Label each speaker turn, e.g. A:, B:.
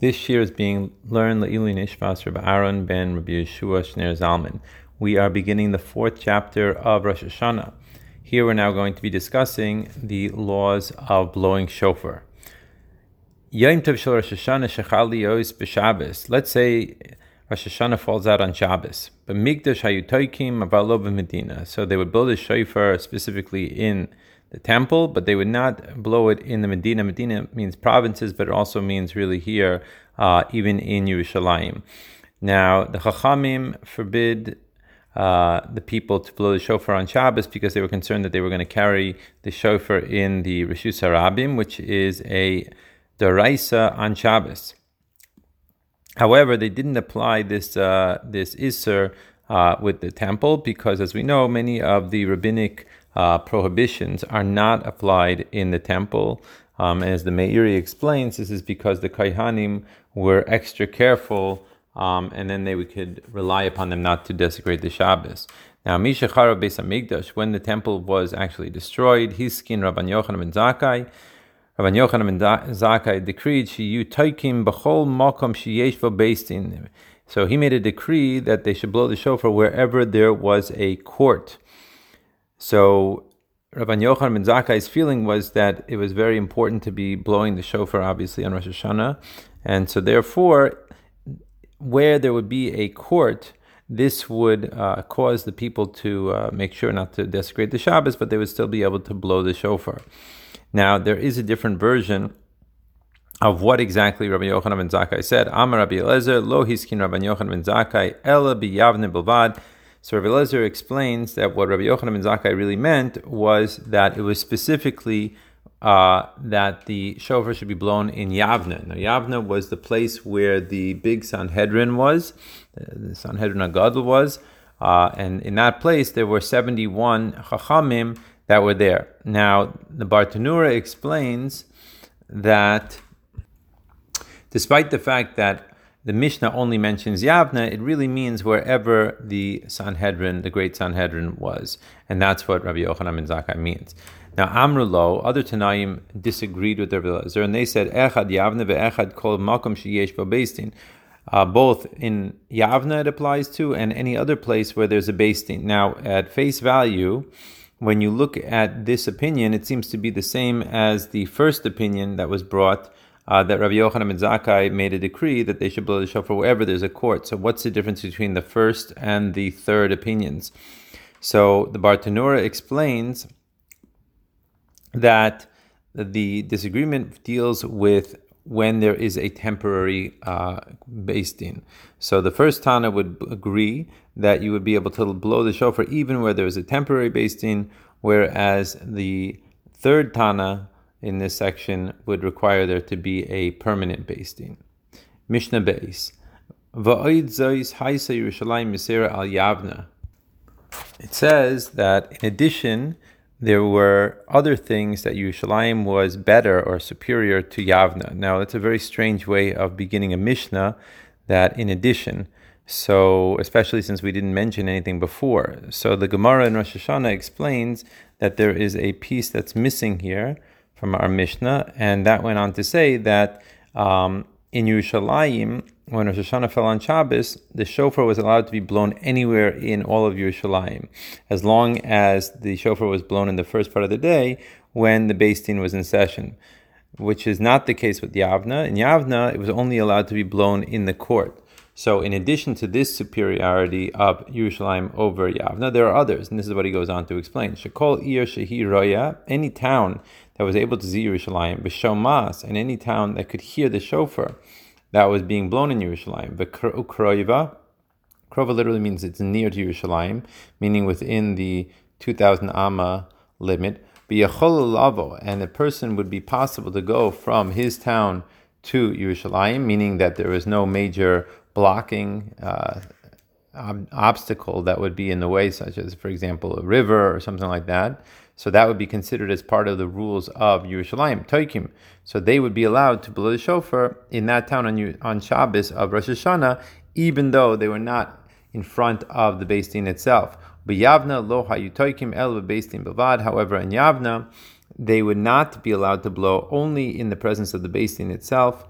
A: This year is being learned Le'ili Nishvas Rabbi Aaron ben Rabbi Yeshua Shner Zalman. We are beginning the fourth chapter of Rosh Hashanah. Here we're now going to be discussing the laws of blowing shofar. Yom Tov Shel Rosh Hashanah Shechali Yos B'Shabbos. Let's say Rosh Hashanah falls out on Shabbos. But Migdash Hayutoikim Avalo Medina. So they would build a shofar specifically in the temple, but they would not blow it in the Medina. Medina means provinces, but it also means really here, uh, even in Yerushalayim. Now, the Chachamim forbid uh, the people to blow the shofar on Shabbos because they were concerned that they were going to carry the shofar in the Rishus Harabim, which is a deraisa on Shabbos. However, they didn't apply this uh, this iser uh, with the temple because, as we know, many of the rabbinic uh, prohibitions are not applied in the temple. Um, as the Meiri explains, this is because the Kaihanim were extra careful um, and then they could rely upon them not to desecrate the Shabbos. Now, Mishachara Beis Hamikdash, when the temple was actually destroyed, hiskin Rabban Yochanan ben Zakkai, Rabban Yochanan ben Zakkai decreed, "Shiyu taikim b'chol makom sheyesh beis din." So he made a decree that they should blow the shofar wherever there was a court. So Rabban Yochanan ben Zakkai's feeling was that it was very important to be blowing the shofar, obviously, on Rosh Hashanah. And so, therefore, where there would be a court, this would uh, cause the people to uh, make sure not to desecrate the Shabbos, but they would still be able to blow the shofar. Now, there is a different version of what exactly Rabbi Yochanan ben Zakkai said. Amar Rabbi Eliezer, lo hiskin Rabbi Yochanan ben Zakkai, ela biyavne bilvad. So Rabbi Lezer explains that what Rabbi Yochanan ben Zakkai really meant was that it was specifically uh, that the shofar should be blown in Yavna. Now Yavna was the place where the big Sanhedrin was, uh, the Sanhedrin Agadol was, uh, and in that place there were 71 Chachamim that were there. Now the Bartenura explains that despite the fact that the Mishnah only mentions Yavna, it really means wherever the Sanhedrin, the great Sanhedrin, was. And that's what Rabbi Yochanan ben Zakkai means. Now, Amrulo, other Tanaim disagreed with Rabbi Elazar, and they said, Echad Yavna ve'echad kol makom sheyesh b'beis din. Uh, both in Yavna it applies to, and any other place where there's a Beis Din. Now, at face value, when you look at this opinion, it seems to be the same as the first opinion that was brought uh, that Rabbi Yochanan ben Zakkai made a decree that they should blow the shofar wherever there's a court. So, what's the difference between the first and the third opinions? So, the Bartenura explains that the disagreement deals with when there is a temporary uh, beis din. So the first Tana would agree that you would be able to blow the shofar even where there is a temporary beis din, whereas the third Tana in this section would require there to be a permanent beis din. Mishnah Beis. It says that in addition, there were other things that Yerushalayim was better or superior to Yavna. Now, that's a very strange way of beginning a Mishnah, that in addition, so especially since we didn't mention anything before. So the Gemara in Rosh Hashanah explains that there is a piece that's missing here, from our Mishnah, and that went on to say that um, in Yerushalayim, when Rosh Hashanah fell on Shabbos, the shofar was allowed to be blown anywhere in all of Yerushalayim, as long as the shofar was blown in the first part of the day when the Din was in session, which is not the case with Yavna. In Yavna, it was only allowed to be blown in the court. So, in addition to this superiority of Yerushalayim over Yavna, there are others, and this is what he goes on to explain. Shekol ir shehi roya, any town that was able to see Yerushalayim, b'shomas, and any town that could hear the shofar that was being blown in Yerushalayim, v'kroiva, krova literally means it's near to Yerushalayim, meaning within the 2,000 amma limit, lavo, and a person would be possible to go from his town to Yerushalayim, meaning that there is no major blocking uh, ob- obstacle that would be in the way, such as, for example, a river or something like that. So that would be considered as part of the rules of Yerushalayim, Toikim. So they would be allowed to blow the shofar in that town on, on Shabbos of Rosh Hashanah, even though they were not in front of the Beis Din itself. But Yavna lo hayutoikim el Din bavad. However, in Yavna, they would not be allowed to blow only in the presence of the Beis Din itself